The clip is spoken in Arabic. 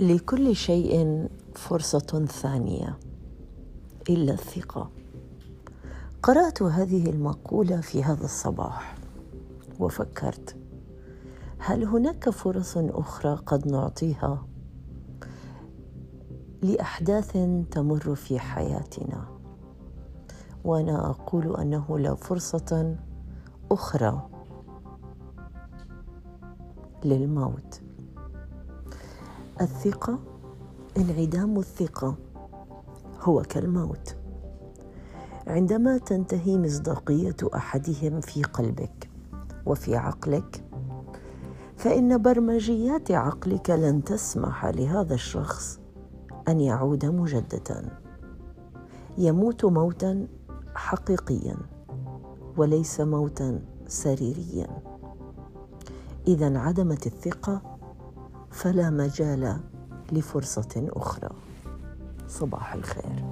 لكل شيء فرصة ثانية إلا الثقة. قرأت هذه المقولة في هذا الصباح وفكرت هل هناك فرص أخرى قد نعطيها لأحداث تمر في حياتنا؟ وأنا أقول أنه لا فرصة أخرى للموت. الثقة انعدام الثقة هو كالموت. عندما تنتهي مصداقية أحدهم في قلبك وفي عقلك فإن برمجيات عقلك لن تسمح لهذا الشخص أن يعود مجددا. يموت موتا حقيقيا وليس موتا سريريا. اذا انعدمت الثقة فلا مجال لفرصة أخرى. صباح الخير.